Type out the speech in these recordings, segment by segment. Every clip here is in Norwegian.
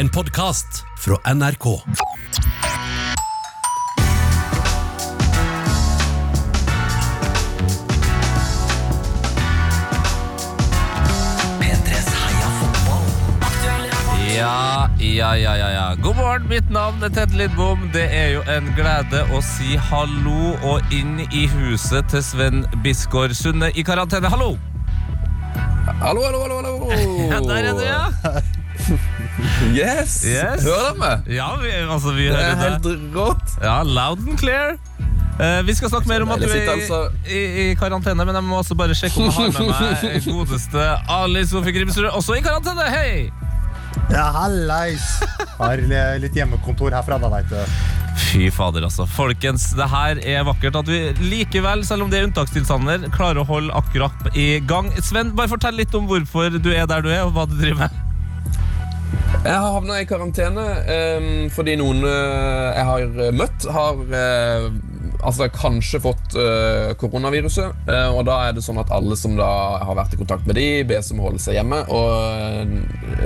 En podkast fra NRK. Ja, ja, ja, ja, ja. God morgen, mitt navn er Ted Lidbom. Det er jo en glede å si hallo og inn i huset til Sven Bisgaard Sunde i karantene. Hallo! Hallo, hallo, hallo! hallo. Ja, der er du, ja. Yes! Yes. Hører dere meg? Ja, vi, altså, vi Det hører er helt det. rått. Ja, loud and clear. Eh, vi skal snakke mer om at du er i, altså- i, i karantene, men jeg må også bare sjekke om jeg har med meg godeste Ali Sofie Grimsrud, også i karantene. Hei! Ja, hallais! Har litt hjemmekontor herfra, da, veit du. Fy fader, altså. Folkens, det her er vakkert at vi likevel, selv om det er unntakstilstander, klarer å holde akkurat i gang. Sven, bare fortell litt om hvorfor du er der du er, og hva du driver med. Jeg har havna i karantene um, fordi noen uh, jeg har møtt, har uh, altså kanskje fått uh, koronaviruset. Eh, og da er det sånn at alle som da har vært i kontakt med de, bes om å holde seg hjemme. Og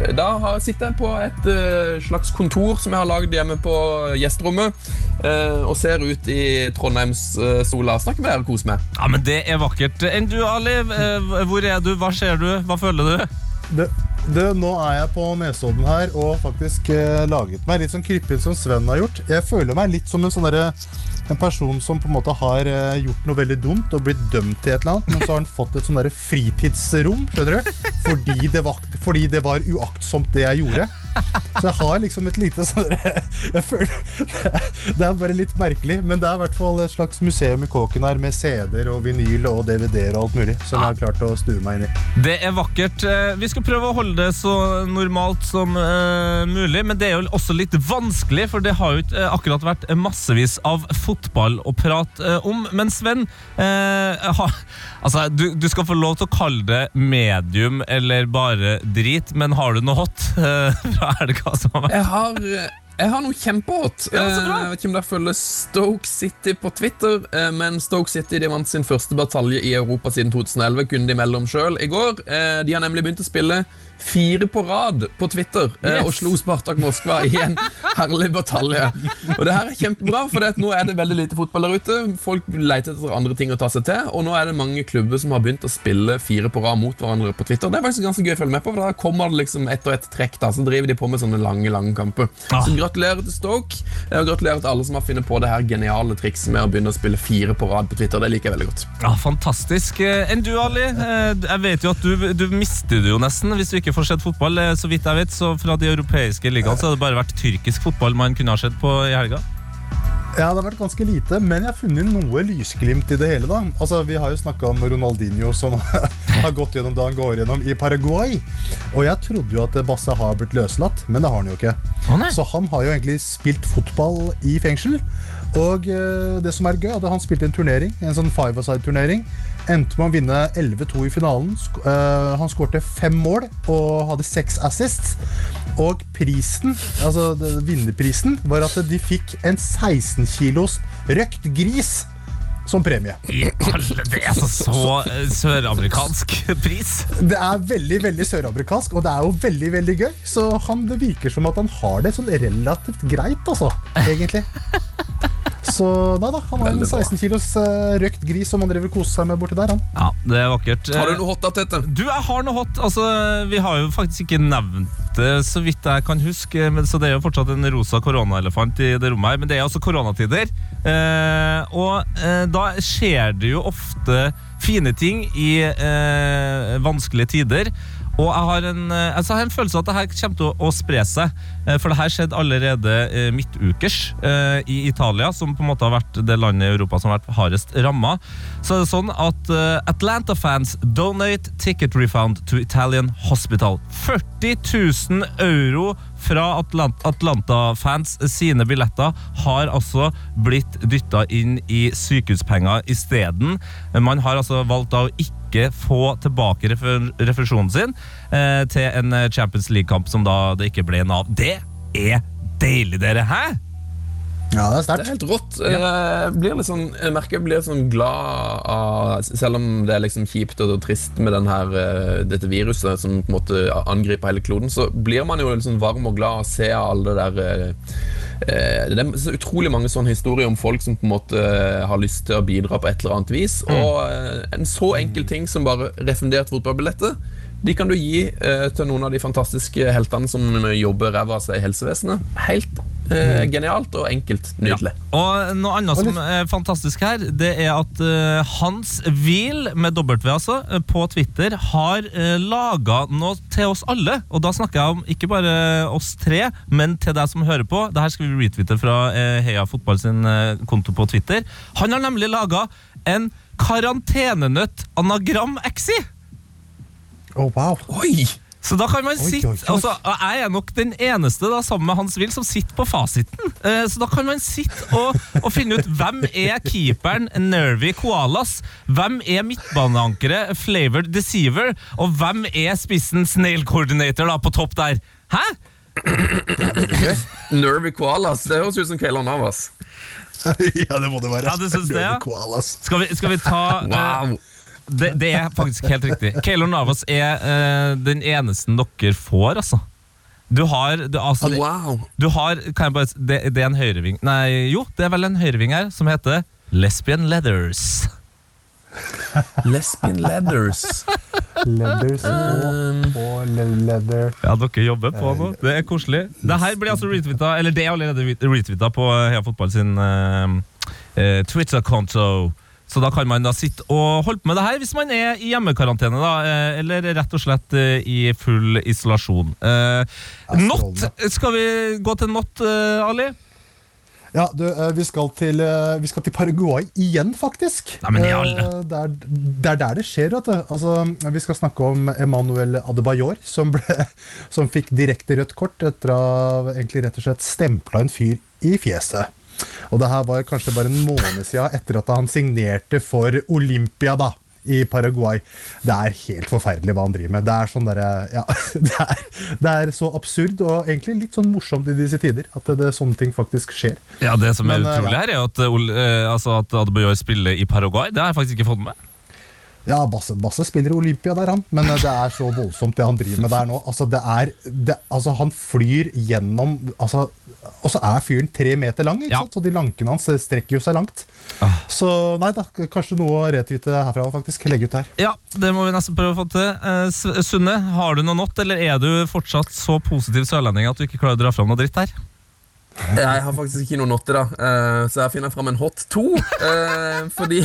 eh, da har, sitter jeg på et eh, slags kontor som jeg har lagd hjemme på gjesterommet, eh, og ser ut i Trondheimssola. Snakker med dere, koser meg. Ja, men det er vakkert. Enn du, Ali? eh, Hvor er du? Hva ser du? Hva føler du? Det, det, nå er jeg på Nesodden her og faktisk eh, laget meg litt sånn krypinn som Sven har gjort. Jeg føler meg litt som en sånn en person som på en måte har eh, gjort noe veldig dumt og blitt dømt til et eller annet, men så har han fått et sånn fritidsrom, skjønner du? Fordi det, var, fordi det var uaktsomt, det jeg gjorde. Så jeg har liksom et lite sånn Jeg føler Det er bare litt merkelig, men det er i hvert fall et slags museum i kåken her med CD-er og vinyl og DVD-er og alt mulig, som jeg har klart å stue meg inn i. Det er vakkert. Eh, Vi skal prøve å holde det så normalt som eh, mulig, men det er jo også litt vanskelig, for det har jo ikke eh, akkurat vært massevis av fotball å prate om. Men Sven, eh, ha, altså, du, du skal få lov til å kalle det medium eller bare drit, men har du noe hot eh, fra helga som har vært? Jeg har, jeg har noe kjempehot. Ja. Eh, Jeg vet ikke om dere følger Stoke City på Twitter, eh, men Stoke City de vant sin første batalje i Europa siden 2011, kunne de melde om sjøl i går. Eh, De har nemlig begynt å spille fire på rad på Twitter eh, Yes. og slo Spartak Moskva i en herlig batalje. Og det her er kjempebra, for nå er det veldig lite fotball der ute. Folk leter etter andre ting å ta seg til, og nå er det mange klubber som har begynt å spille fire på rad mot hverandre på Twitter. Det er faktisk ganske gøy å følge med på, for da kommer det liksom ett og ett trekk, da, så driver de på med sånne lange, lange kamper. Ah. Så gratulerer til Stoke, eh, og gratulerer til alle som har funnet på det her geniale trikset med å begynne å spille fire på rad på Twitter. Det liker jeg veldig godt. Ja, Fantastisk. Eh, Enn du, Ali? Jeg vet jo at du, du mister det jo nesten hvis du ikke får sett fotball. Eh, Så vidt jeg vet, så Fra de europeiske ligaene så har det bare vært tyrkisk fotball man kunne ha sett på i helga. Ja, det har vært ganske lite, men jeg har funnet noe lysglimt i det hele. da. Altså, Vi har jo snakka om Ronaldinho som har gått gjennom det han går gjennom i Paraguay. Og jeg trodde jo at Basse har blitt løslatt, men det har han jo ikke. Nei. Så han har jo egentlig spilt fotball i fengsel. Og eh, det som er gøy, er at han spilte en turnering, en sånn five-a-side-turnering. Endte med å vinne 11-2 i finalen. Eh, han skårte fem mål og hadde seks assists. Og prisen, altså vinnerprisen, var at de fikk en 16 kilos røkt gris som premie. Det er altså så eh, søramerikansk pris. Det er veldig veldig søramerikansk, og det er jo veldig veldig gøy. Så han, det virker som at han har det sånn relativt greit, altså. Egentlig. Så nei da, han har en 16 kilos eh, røkt gris som han driver koser seg med borti der. han. Ja, det er vakkert. Har du noe hot da, Tete? Du, jeg har noe hot. Altså, vi har jo faktisk ikke nevnt det, så vidt jeg kan huske. Men, så det er jo fortsatt en rosa koronaelefant i det rommet her. Men det er altså koronatider. Eh, og eh, da skjer det jo ofte fine ting i eh, vanskelige tider. Og jeg har en, eh, altså jeg har en følelse av at det her kommer til å, å spre seg. Eh, For det her skjedde allerede eh, midtukers i Italia, som på en måte har vært det landet i Europa som har vært hardest ramma. Så er det sånn at Atlanta-fans donate ticket refund to Italian hospital. 40 000 euro fra Atlanta-fans sine billetter har altså blitt dytta inn i sykehuspenger isteden. Man har altså valgt å ikke få tilbake refusjonen sin eh, til en Champions League-kamp som da det ikke ble en av. Det er deilig, dere! Hæ? Ja, det er Det er helt rått. Jeg, blir litt sånn, jeg merker jeg blir sånn glad av Selv om det er liksom kjipt og trist med den her, eh, dette viruset som på en måte angriper hele kloden, så blir man jo liksom varm og glad av å se alle det der eh, eh, Det er så utrolig mange sånne historier om folk som på en måte eh, har lyst til å bidra på et eller annet vis. Og eh, en så enkel ting som bare refundert fotballbilletter, de kan du gi eh, til noen av de fantastiske heltene som jobber ræva av seg i helsevesenet. Helt eh, genialt og enkelt. Nydelig. Og noe annet som er fantastisk her, det er at uh, Hans Wiel, med W altså, eh, på Twitter, har uh, laga noe til oss alle. Og da snakker jeg om ikke bare oss tre, men til deg som hører på. Dette skal vi retwitte fra uh, Heia Fotball sin uh, konto på Twitter. Han har nemlig laga en karantenenøtt anagram-exi. Å, wow. Oi! Så da kan man sitte altså, Jeg er nok den eneste da, sammen med Hans Will som sitter på fasiten. Eh, så da kan man sitte og, og finne ut hvem er keeperen Nervy Koalas, hvem er midtbaneankeret Flavored Deceiver, og hvem er spissen Snail Coordinator da, på topp der. Hæ? Nervy koalas. Det høres ut som Kayla Navas. ja, det må det være. Ja, du synes det, ja? Koalas. Skal vi, skal vi ta eh, Wow. Det, det er faktisk helt riktig. Keylor Navas er uh, den eneste dere får, altså. Du har, du, altså, wow. Du har kan jeg bare, det, det er en høyreving Nei, jo, det er vel en høyreving her som heter Lesbian Leathers. Lesbian Leathers. Leathers og, og le- leather. Ja, dere jobber på nå. Det er koselig. Det her blir altså retweeta, eller det er allerede retweeta på Heia Fotball sin uh, uh, Twitter-konto. Så da kan man da sitte og holde på med det her hvis man er i hjemmekarantene, da, eh, eller rett og slett eh, i full isolasjon. Eh, not, skal vi gå til not, eh, Ali? Ja, du, vi skal, til, vi skal til Paraguay igjen, faktisk. Nei, men i alle. Det er, det er der det skjer, vet du. Altså, vi skal snakke om Emanuel Adebayor, som, ble, som fikk direkte rødt kort etter å egentlig rett og slett stempla en fyr i fjeset. Og det her var kanskje bare en måned siden etter at han signerte for Olympia, da. I Paraguay. Det er helt forferdelig hva han driver med. Det er sånn der, Ja, det er, det er så absurd og egentlig litt sånn morsomt i disse tider. At det, det, sånne ting faktisk skjer. Ja, Det som er Men, eh, utrolig ja. her, er at, uh, altså at Adebayor spiller i Paraguay. Det har jeg faktisk ikke fått med. Ja, Basse, Basse spiller i Olympia der, han. Men eh, det er så voldsomt det han driver med der nå. Altså, det er, det, altså Han flyr gjennom altså, Og så er fyren tre meter lang, ikke Ja. sant? så de lankene hans strekker jo seg langt. Ah. Så nei da, kanskje noe å retweete herfra faktisk. Legge ut her. Ja, det må vi nesten prøve å få til. Eh, Sunne, har du noe nått, eller er du fortsatt så positiv sørlending at du ikke klarer å dra fram noe dritt her? Jeg har faktisk ikke noe notte, da, uh, så jeg finner fram en hot to. Uh, fordi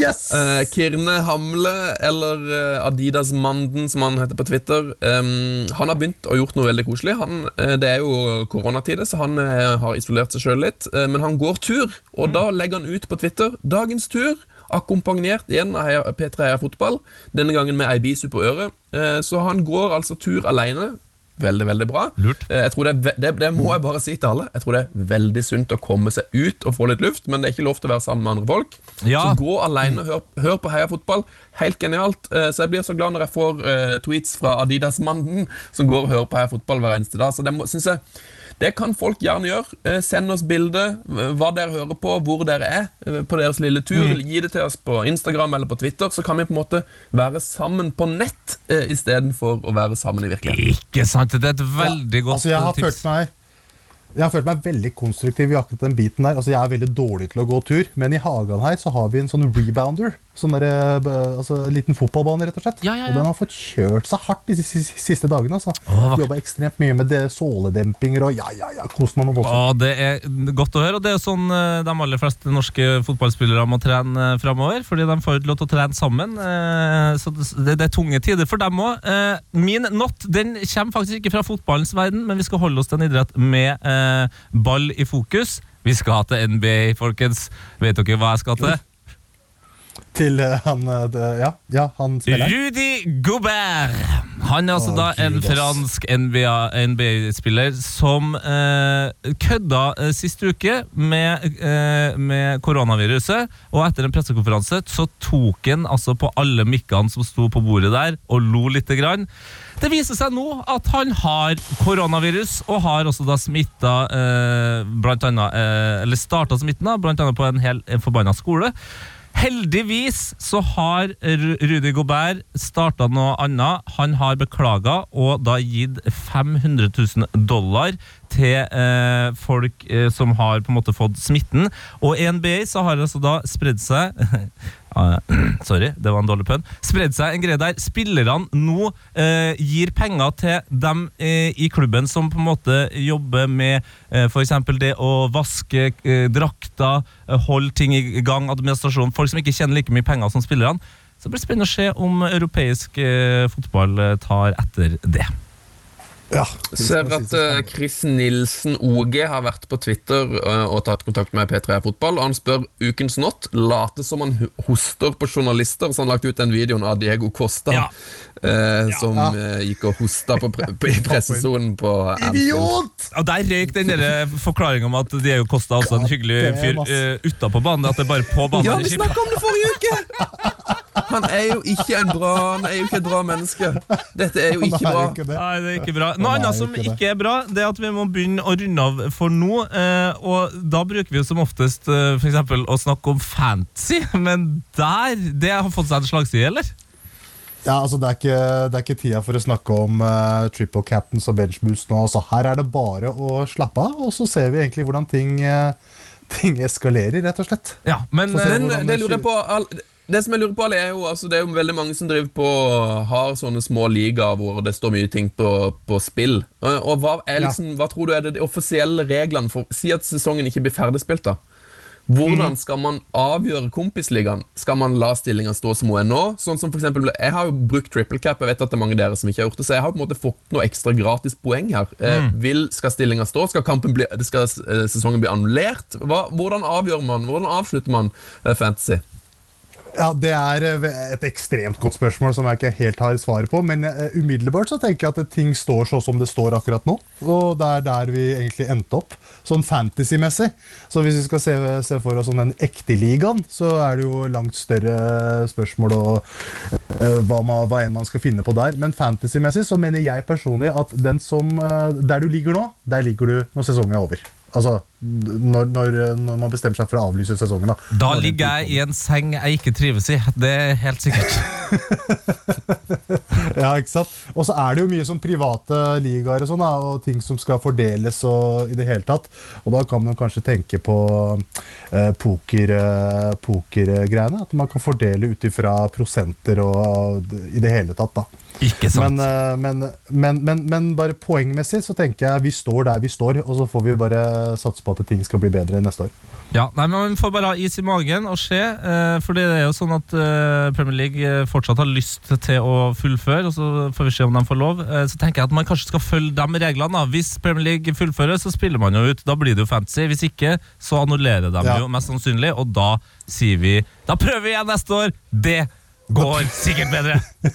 Yes! eh, Kirne Hamle, eller Adidas Manden, som han heter på Twitter, um, han har begynt å gjort noe veldig koselig. Han, det er jo koronatider, så han har isolert seg sjøl litt. men han går tur, og da legger han ut på Twitter dagens tur. Akkompagnert igjen av P3 Heia Fotball, denne gangen med ei bisu på øret. Så han går altså tur alene. Veldig, veldig bra. Lurt. Eh, Jeg tror det, det, det må jeg bare si til alle. Jeg tror det er veldig sunt å komme seg ut og få litt luft, men det er ikke lov til å være sammen med andre folk. Ja. Så gå alene og hør, hør på Heia Fotball. Helt genialt. Eh, Så jeg blir så glad når jeg får eh, tweets fra Adidas-mannen som går og hører på Heia Fotball hver eneste dag. Så det må, synes jeg det kan folk gjerne gjøre. Eh, Send oss bilde, eh, hva dere hører på, hvor dere er eh, på deres lille tur. Gi det til oss på Instagram eller på Twitter, så kan vi på en måte være sammen på nett istedenfor å være sammen i virkeligheten. Ikke sant? Det er et veldig godt altså, jeg har tips. følt meg jeg har følt meg veldig konstruktiv i akkurat den biten der. Altså, jeg er veldig dårlig til å gå tur, men i hagen her så har vi en sånn rebounder. Sånn der, altså, en liten fotballbane, rett og slett. Ja, ja, ja. Og den har fått kjørt seg hardt de siste, dagene. Altså. Åh, Jobba ekstremt mye med det, såledempinger og ja, ja, ja, kost meg med. Det er godt å høre, og det er sånn eh, de aller fleste norske fotballspillere må trene eh, framover. Fordi de får lov til å trene sammen. eh, Så det, det er tunge tider for dem òg. Min not den kommer faktisk ikke fra fotballens verden, men vi skal holde oss til en idrett med ball i fokus. Vi skal ha til NBA, folkens. Vet dere hva jeg skal til? Til eh, han eh, Ja, ja, han spiller. Rudy Gobert! Han er altså oh, da en Jesus. fransk NBA-spiller som eh, kødda eh, sist uke med, eh, med koronaviruset. Og etter en pressekonferanse så tok han altså på alle mikkene som sto på bordet der, og lo lite grann. Det viser seg nå at han har koronavirus, og har også da smitta eh, blant annet, eh, Eller starta smitten, da, blant annet på en hel forbanna skole. Heldigvis så har Rudi Gobert starta noe annet. Han har beklaga og da gitt 500 000 dollar til eh, folk eh, som har på en måte fått smitten. Og i NBA så har det altså da spredd seg Ah, Sorry, det var en dårlig pønn. Spredd seg en greie der spillerne nå eh, gir penger til dem eh, i klubben som på en måte jobber med eh, f.eks. det å vaske eh, drakter, eh, holde ting i gang, administrasjon. Folk som ikke tjener like mye penger som spillerne. Så det blir spennende å se om europeisk fotball tar etter det. Ja, Ser at eh, Chris Nilsen OG har vært på Twitter eh, og tatt kontakt med P3 Fotball. Og han spør ukens not. Later som han hoster på journalister. Så han lagt ut den videoen av Diego Costa Ja. eh, som Ja. eh, gikk og hosta på pre på, i pressesonen på Idiot! Ja, Der røyk den forklaringa om at Diego Costa også er en hyggelig fyr uh, utapå banen. At det er bare på banen Ja, vi snakka om det forrige uke! Han er jo ikke en bra Han er jo ikke et bra menneske. Dette er jo ikke bra. ikke. Nei, det er ikke bra. Noe annet som ikke ikke er bra, det er at vi må begynne å runde av for nå. Eh, og da bruker vi jo som oftest eh, for eksempel å snakke om fantasy, men der Det har fått seg en slagside, eller? Ja, altså det er, ikke, det er ikke tida for å snakke om uh, triple captains og benchboost nå. Altså, her er det bare å slappe av, og så ser vi egentlig hvordan ting, uh, ting eskalerer, rett og slett. Ja, men Men det det lurer jeg på all, Det som jeg lurer på, er jo altså, Det er jo veldig mange som driver på har sånne små ligaer hvor det står mye ting på, på spill. Og, og hva, er Ja. liksom, hva tror du er det de offisielle reglene for Si at sesongen ikke blir ferdigspilt, da. Hvordan skal man avgjøre kompisligaen? Skal man la stillinga stå som hun er nå? Sånn som for eksempel, Jeg har jo brukt triple cap, jeg vet at det er mange dere som ikke har gjort det, så jeg har på en måte fått noe ekstra gratis poeng her. Mm. vil, skal stillinga stå? Skal, bli, skal eh, sesongen bli annullert? Hva, hvordan avgjør man? Hvordan avslutter man eh, fantasy? Ja, Det er eh, et ekstremt godt spørsmål som jeg ikke helt har svaret på. Men eh, umiddelbart så tenker jeg at ting står så som det står akkurat nå. Og det er der vi egentlig endte opp, sånn fantasy-messig. Så hvis vi skal se, se for oss sånn den ekte ligaen, så er det jo langt større spørsmål og uh, hva, man, hva enn man skal finne på der. Men fantasy-messig så mener jeg personlig at den som uh, Der du ligger nå, der ligger du når sesongen er over. Altså når, når, når man bestemmer seg for å avlyse sesongen. Da, da ligger jeg i en seng jeg ikke trives i. Det er helt sikkert. Ja, ikke sant? Og så er det jo mye sånn private ligaer og sånn, og ting som skal fordeles og i det hele tatt. Og da kan man kanskje tenke på eh, poker, eh, pokergreiene. At man kan fordele ut ifra prosenter og d- i det hele tatt, da. Ikke sant? Men, eh, men, men, men, men bare poengmessig så tenker jeg vi står der vi står, og så får vi bare satse på at ting skal bli bedre neste år. Ja, nei, men Vi får bare ha is i magen og se. Eh, for det er jo sånn at eh, Premier League fortsatt har lyst til å fullføre, og så får vi se om de får lov. Så tenker jeg at man kanskje skal følge de reglene. da. Hvis Premier League fullfører, så spiller man jo ut. Da blir det jo fancy. Hvis ikke, så annullerer de Ja. jo mest sannsynlig, og da sier vi Da prøver vi igjen neste år! Det går sikkert bedre.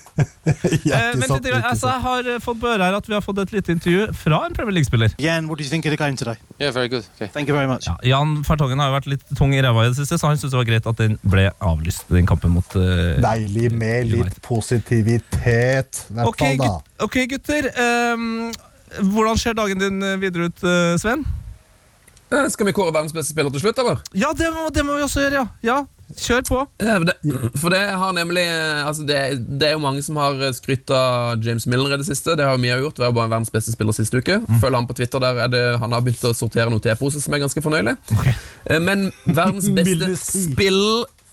Eh, men litt, altså, jeg har eh, fått på øret her at vi har fått et lite intervju fra en Premier League-spiller. Jan, what do you think of the game today? Yeah, very good. Okay. Thank you very much. Ja, Jan Fertongen har jo vært litt tung i ræva i det siste, så han syntes det var greit at den ble avlyst, den kampen mot uh, Deilig med litt positivitet, i hvert okay, fall, da. ok, gutter. Um, hvordan ser dagen din eh, videre ut, uh, Sven? Skal vi kåre verdens beste spiller til slutt, eller? Ja, det må, det må vi også gjøre, ja. ja. Kjør på. Ja, for det, for det har nemlig eh, altså det, det er jo mange som har eh, skrytt av James Milner i det siste. Det har vi gjort. Vi har bare verdens beste spiller siste uke. Følg han på Twitter, der er det, han har begynt å sortere noen T-poser som er ganske fornøyelig. Okay. Men verdens beste spill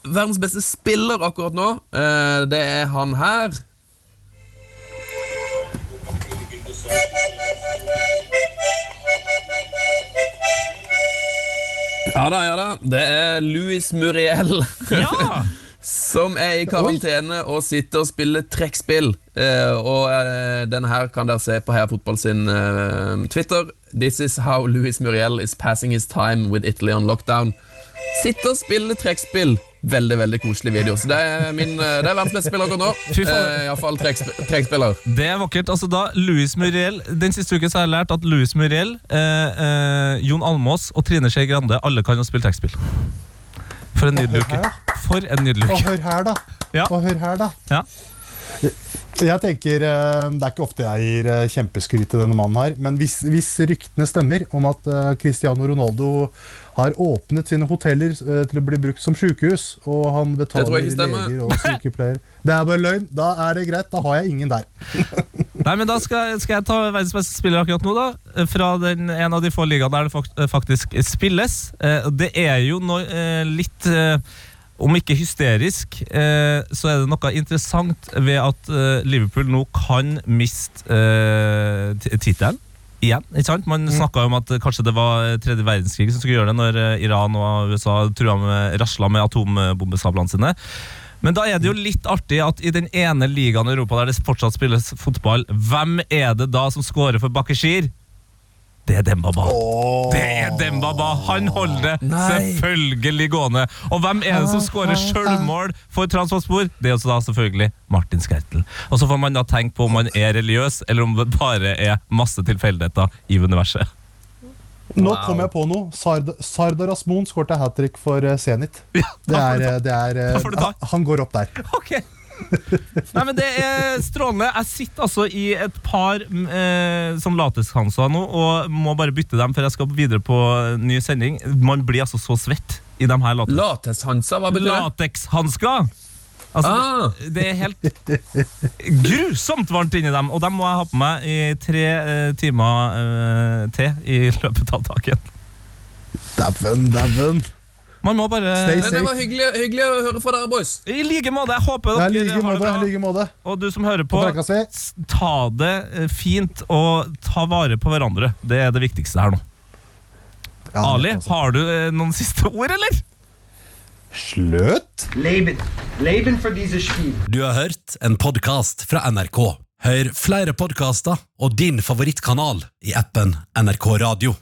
Verdens beste spiller akkurat nå, eh, det er han her. Ja da, ja da. Det er Louis Muriel. Ja! Som er i karantene og sitter og spiller trekkspill. Eh, og eh, denne her kan dere se på Heia Fotball sin eh, Twitter. This is how Louis Muriel is passing his time with Italy on lockdown. Sitte og spille trekkspill. Veldig veldig koselig video. Så Det er min, eh, det er verdens beste spiller akkurat nå. Eh, Iallfall trekkspiller. Det er vakkert. altså da Louis Muriel Den siste uken så har jeg lært at Louis Muriel, eh, eh, Jon Almås og Trine Skei Grande alle kan jo spille trekkspill. For en nydelig uke. For en nydelig Og uke. hør her, da. Ja. Og hør her, da. Ja. Jeg tenker, eh, Det er ikke ofte jeg gir eh, kjempeskryt til denne mannen, her, men hvis, hvis ryktene stemmer om at eh, Cristiano Ronaldo har åpnet sine hoteller til å bli brukt som sykehus, og han Det tror betaler jeg ikke leger og sykepleiere Det er bare løgn. Da er det greit. Da har jeg ingen der. Nei, men Da skal, skal jeg ta verdens beste spiller akkurat nå, da. Fra den, en av de få ligaene der det faktisk spilles. Det er jo noe litt Om ikke hysterisk, eh, så er det noe interessant ved at eh, Liverpool nå kan miste eh, tittelen. Igjen, ikke sant? Man snakka om at kanskje det var tredje verdenskrig som skulle gjøre det, når Iran og USA trua med, rasla med atombombesablene sine. Men da er det jo litt artig at i den ene ligaen i Europa der det fortsatt spilles fotball, hvem er det da som scorer for Bakeshir? Det er Dembaba. Det er Dembaba! Han holder det Nei. selvfølgelig gående. Og hvem er det som skårer sjølmål for Transportspor? Det er også da selvfølgelig Martin Skertel. Og så får man da tenke på om man er religiøs, eller om det bare er masse tilfeldigheter i universet. Nå Wow. kom jeg på noe. Sard Sardar Asmon skårte hat trick for eh, Zenit. Ja, Det er, eh, det er det du ta. Han går opp der. Ok. Nei, men Det er strålende. Jeg sitter altså i et par eh, sånn latexhansker nå og må bare bytte dem før jeg skal videre på ny sending. Man blir altså så svett i de her latex- Latexhansa, hva betyr det? latexhansker. Altså, Ah. det, det er helt grusomt varmt inni dem, og dem må jeg ha på meg i tre eh, timer eh, til i løpet av dagen. Dæven, dæven. Man må bare Stay safe. det var hyggelig, hyggelig å høre fra dere, boys. I like måte. Jeg håper dere like har det bra. Like måte. Og du som hører På ta det eh, fint og ta vare på hverandre. Det er det viktigste her nå. Ja, Ali, har du eh, noen siste ord, eller? Slutt! Leben. Leben for diese Spiel. Du har hørt en podkast fra NRK. Hør flere podkaster og din favorittkanal i appen NRK Radio.